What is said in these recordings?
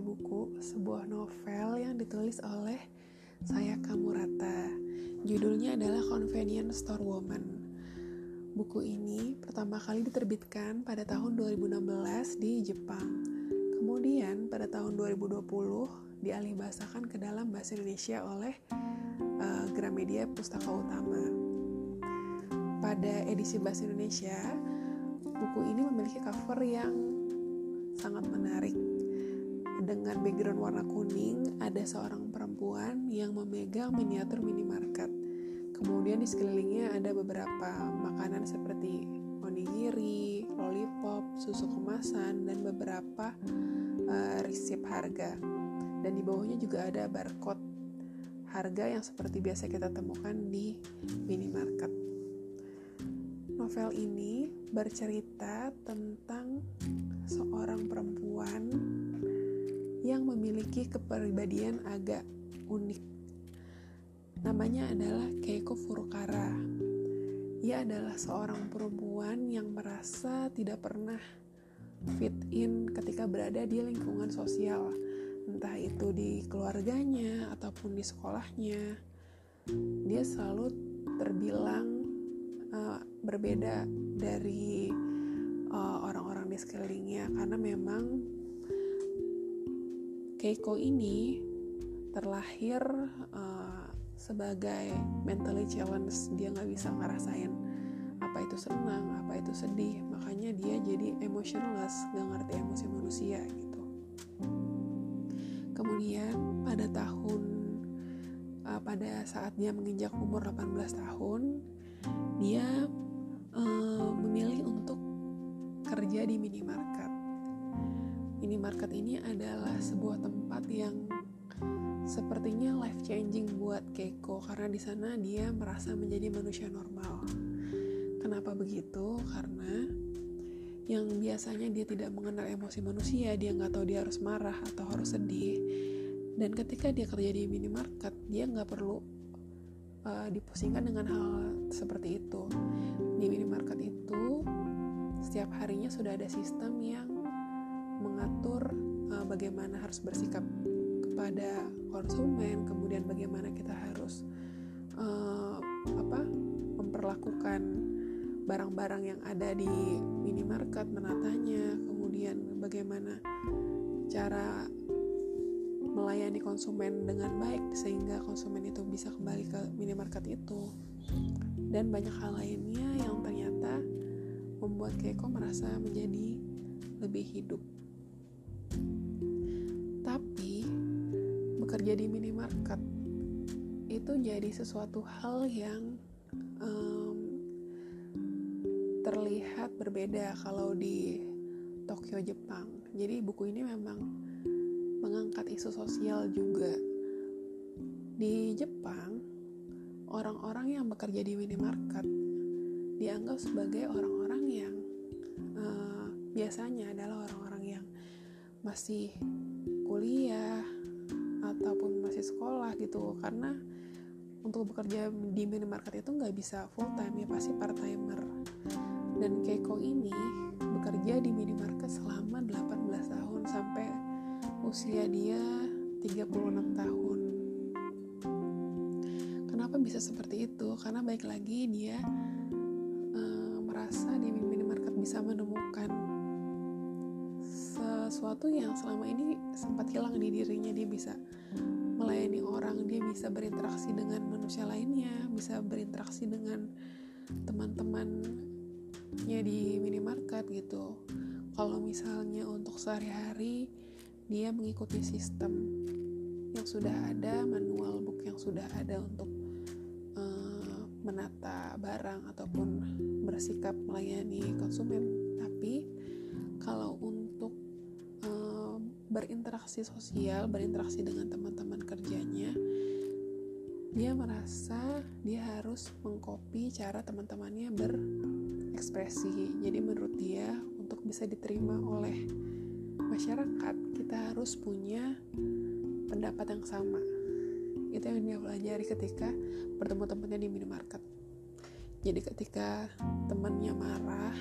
buku, sebuah novel yang ditulis oleh Sayaka Murata. Judulnya adalah Convenience Store Woman. Buku ini pertama kali diterbitkan pada tahun 2016 di Jepang. Kemudian pada tahun 2020 dialihbahasakan ke dalam bahasa Indonesia oleh uh, Gramedia Pustaka Utama. Pada edisi bahasa Indonesia, buku ini memiliki cover yang sangat menarik. Dengan background warna kuning, ada seorang perempuan yang memegang miniatur minimarket. Kemudian di sekelilingnya ada beberapa makanan seperti onigiri, lollipop, susu kemasan, dan beberapa uh, resep harga. Dan di bawahnya juga ada barcode harga yang seperti biasa kita temukan di minimarket. Novel ini bercerita tentang seorang perempuan yang memiliki kepribadian agak unik. Namanya adalah Keiko Furukara. Ia adalah seorang perempuan yang merasa tidak pernah fit in ketika berada di lingkungan sosial, entah itu di keluarganya ataupun di sekolahnya. Dia selalu terbilang uh, berbeda dari uh, orang-orang di sekelilingnya karena memang Keiko ini terlahir uh, sebagai mentally challenged. Dia nggak bisa ngerasain apa itu senang apa itu sedih. Makanya dia jadi emotionless nggak ngerti emosi manusia gitu. Kemudian pada tahun uh, pada saat dia menginjak umur 18 tahun dia uh, memilih untuk kerja di minimarket. Minimarket ini adalah sebuah tempat yang sepertinya life changing buat Keiko karena di sana dia merasa menjadi manusia normal. Kenapa begitu? Karena yang biasanya dia tidak mengenal emosi manusia, dia nggak tahu dia harus marah atau harus sedih. Dan ketika dia kerja di minimarket, dia nggak perlu uh, dipusingkan dengan hal seperti itu. Di minimarket itu setiap harinya sudah ada sistem yang mengatur uh, bagaimana harus bersikap kepada konsumen, kemudian bagaimana kita harus uh, apa memperlakukan barang-barang yang ada di minimarket, menatanya, kemudian bagaimana cara melayani konsumen dengan baik sehingga konsumen itu bisa kembali ke minimarket itu dan banyak hal lainnya yang ternyata membuat Keiko merasa menjadi lebih hidup. Bekerja di minimarket itu jadi sesuatu hal yang um, terlihat berbeda kalau di Tokyo Jepang. Jadi buku ini memang mengangkat isu sosial juga. Di Jepang, orang-orang yang bekerja di minimarket dianggap sebagai orang-orang yang uh, biasanya adalah orang-orang yang masih kuliah ataupun masih sekolah gitu. Karena untuk bekerja di minimarket itu nggak bisa full time ya pasti part timer. Dan Keiko ini bekerja di minimarket selama 18 tahun sampai usia dia 36 tahun. Kenapa bisa seperti itu? Karena baik lagi dia merasa di minimarket bisa menemukan sesuatu yang selama ini sempat hilang di dirinya. Dia bisa melayani orang dia bisa berinteraksi dengan manusia lainnya bisa berinteraksi dengan teman-temannya di minimarket gitu. Kalau misalnya untuk sehari-hari dia mengikuti sistem yang sudah ada manual book yang sudah ada untuk menata barang ataupun bersikap melayani konsumen. Tapi berinteraksi sosial berinteraksi dengan teman-teman kerjanya dia merasa dia harus mengcopy cara teman-temannya berekspresi. Jadi menurut dia untuk bisa diterima oleh masyarakat kita harus punya pendapat yang sama. Itu yang dia pelajari ketika bertemu temannya di minimarket. Jadi ketika temannya marah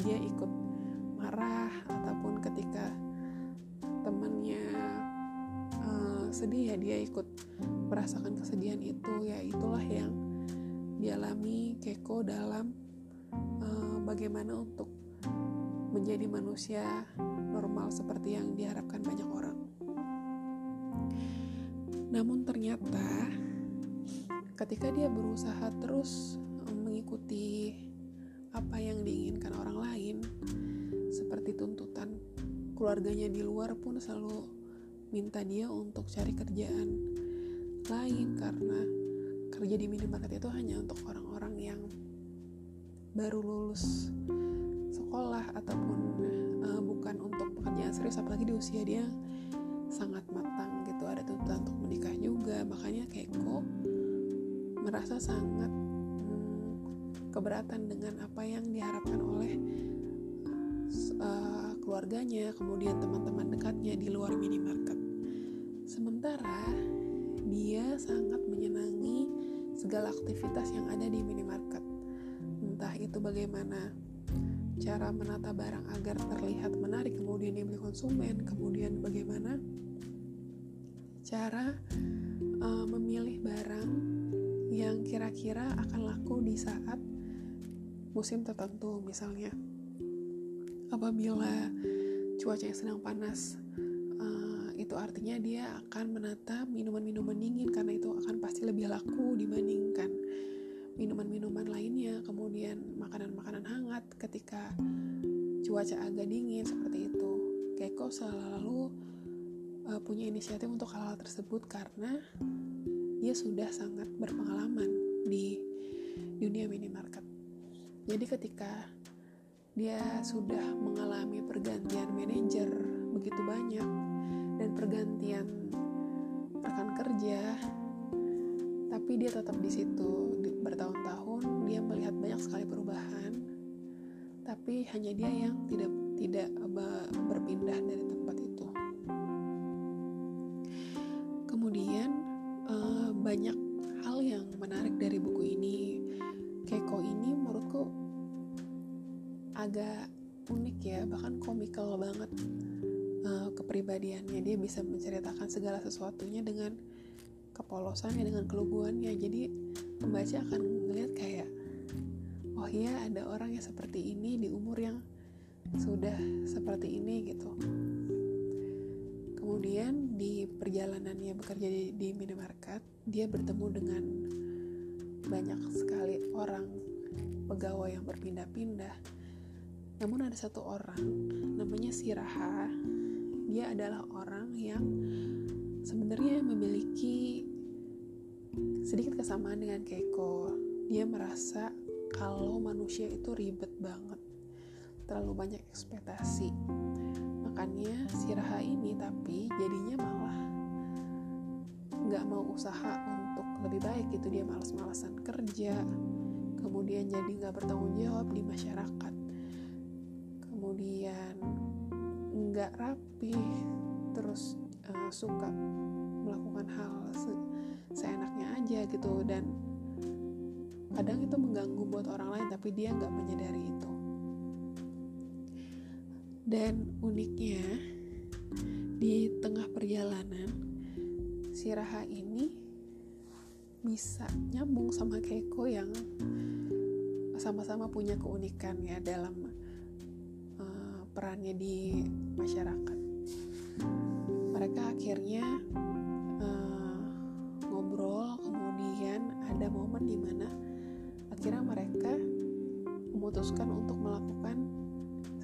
dia ikut marah ataupun ketika temannya sedih ya dia ikut merasakan kesedihan itu ya itulah yang dialami Keiko dalam uh, bagaimana untuk menjadi manusia normal seperti yang diharapkan banyak orang. Namun ternyata ketika dia berusaha terus mengikuti apa yang diinginkan orang lain seperti tuntutan keluarganya di luar pun selalu minta dia untuk cari kerjaan lain karena kerja di minimarket itu hanya untuk orang-orang yang baru lulus sekolah ataupun uh, bukan untuk pekerjaan serius apalagi di usia dia sangat matang gitu ada tuntutan untuk menikah juga makanya Keiko merasa sangat keberatan dengan apa yang diharapkan oleh uh, keluarganya, kemudian teman-teman dekatnya di luar minimarket. Sementara dia sangat menyenangi segala aktivitas yang ada di minimarket. Entah itu bagaimana cara menata barang agar terlihat menarik kemudian dibeli konsumen, kemudian bagaimana cara uh, memilih barang yang kira-kira akan laku di saat musim tertentu misalnya apabila cuaca yang sedang panas uh, itu artinya dia akan menata minuman-minuman dingin karena itu akan pasti lebih laku dibandingkan minuman-minuman lainnya. Kemudian makanan-makanan hangat ketika cuaca agak dingin seperti itu. Keiko selalu uh, punya inisiatif untuk hal-hal tersebut karena dia sudah sangat berpengalaman di dunia minimarket. Jadi ketika dia sudah mengalami pergantian manajer begitu banyak dan pergantian rekan kerja, tapi dia tetap di situ bertahun-tahun dia melihat banyak sekali perubahan, tapi hanya dia yang tidak tidak berpindah dari tempat itu. Agak unik ya bahkan komikal banget uh, kepribadiannya. Dia bisa menceritakan segala sesuatunya dengan kepolosannya dengan keluguannya. Jadi pembaca akan melihat kayak oh iya ada orang yang seperti ini di umur yang sudah seperti ini gitu. Kemudian di perjalanannya bekerja di, di minimarket dia bertemu dengan banyak sekali orang pegawai yang berpindah-pindah namun ada satu orang namanya Siraha. Dia adalah orang yang sebenarnya memiliki sedikit kesamaan dengan Keiko. Dia merasa kalau manusia itu ribet banget, terlalu banyak ekspektasi. Makanya Siraha ini tapi jadinya malah nggak mau usaha untuk lebih baik gitu dia malas-malasan kerja kemudian jadi nggak bertanggung jawab di masyarakat kemudian nggak rapi terus uh, suka melakukan hal se seenaknya aja gitu. Dan kadang itu mengganggu buat orang lain tapi dia nggak menyadari itu. Dan uniknya di tengah perjalanan si Raha ini bisa nyambung sama Keiko yang sama-sama punya keunikan ya dalam perannya di masyarakat. Mereka akhirnya uh, ngobrol, kemudian ada momen di mana akhirnya mereka memutuskan untuk melakukan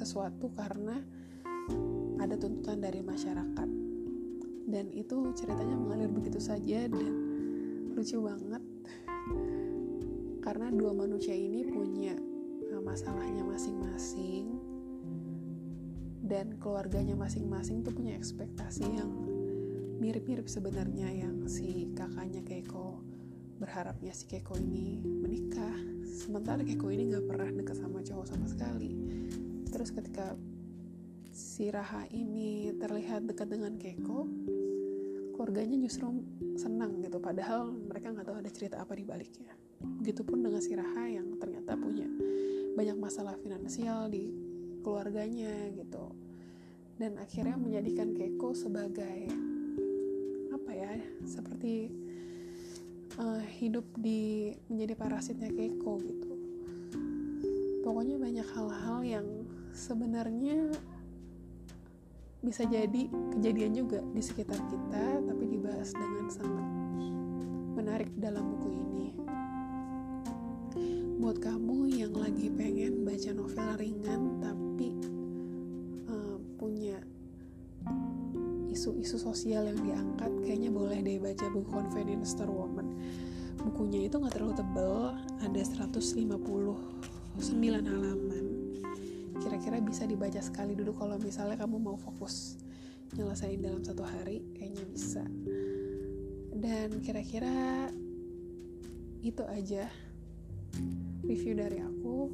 sesuatu karena ada tuntutan dari masyarakat. Dan itu ceritanya mengalir begitu saja dan lucu banget karena dua manusia ini punya eh, masalahnya masing-masing dan keluarganya masing-masing tuh punya ekspektasi yang mirip-mirip sebenarnya yang si kakaknya Keiko berharapnya si Keiko ini menikah. Sementara Keiko ini gak pernah dekat sama cowok sama sekali. Terus ketika si Raha ini terlihat dekat dengan Keiko keluarganya justru senang gitu. Padahal mereka nggak tahu ada cerita apa di baliknya. Begitupun dengan si Raha yang ternyata punya banyak masalah finansial di keluarganya gitu. Dan akhirnya menjadikan Keiko sebagai apa ya seperti uh, hidup di menjadi parasitnya Keiko gitu. Pokoknya banyak hal-hal yang sebenarnya bisa jadi kejadian juga di sekitar kita tapi dibahas dengan sangat menarik dalam buku ini buat kamu yang lagi pengen baca novel ringan tapi uh, punya isu-isu sosial yang diangkat kayaknya boleh deh baca buku Convenience Store Woman. Bukunya itu nggak terlalu tebel ada 159 halaman. Kira-kira bisa dibaca sekali dulu kalau misalnya kamu mau fokus nyelesain dalam satu hari kayaknya bisa. Dan kira-kira itu aja review dari aku.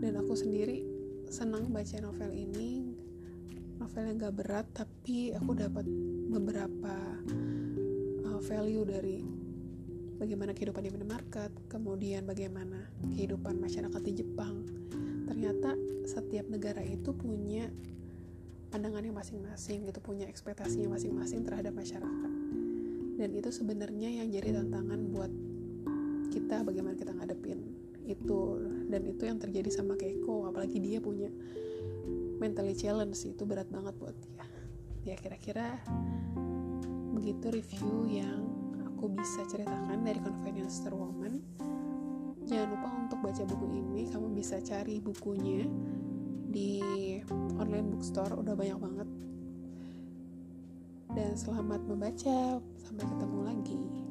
Dan aku sendiri senang baca novel ini. Novel yang gak berat tapi aku dapat beberapa uh, value dari bagaimana kehidupan di minimarket kemudian bagaimana kehidupan masyarakat di Jepang. Ternyata setiap negara itu punya pandangannya masing-masing gitu punya ekspektasinya masing-masing terhadap masyarakat. Dan itu sebenarnya yang jadi tantangan buat kita bagaimana kita ngadepin itu. Dan itu yang terjadi sama Keiko apalagi dia punya mentally challenge itu berat banget buat dia. Ya kira-kira begitu review yang aku bisa ceritakan dari Convenience Store Woman. Jangan lupa untuk baca buku ini kamu bisa cari bukunya di online bookstore udah banyak banget. Dan selamat membaca sampai ketemu lagi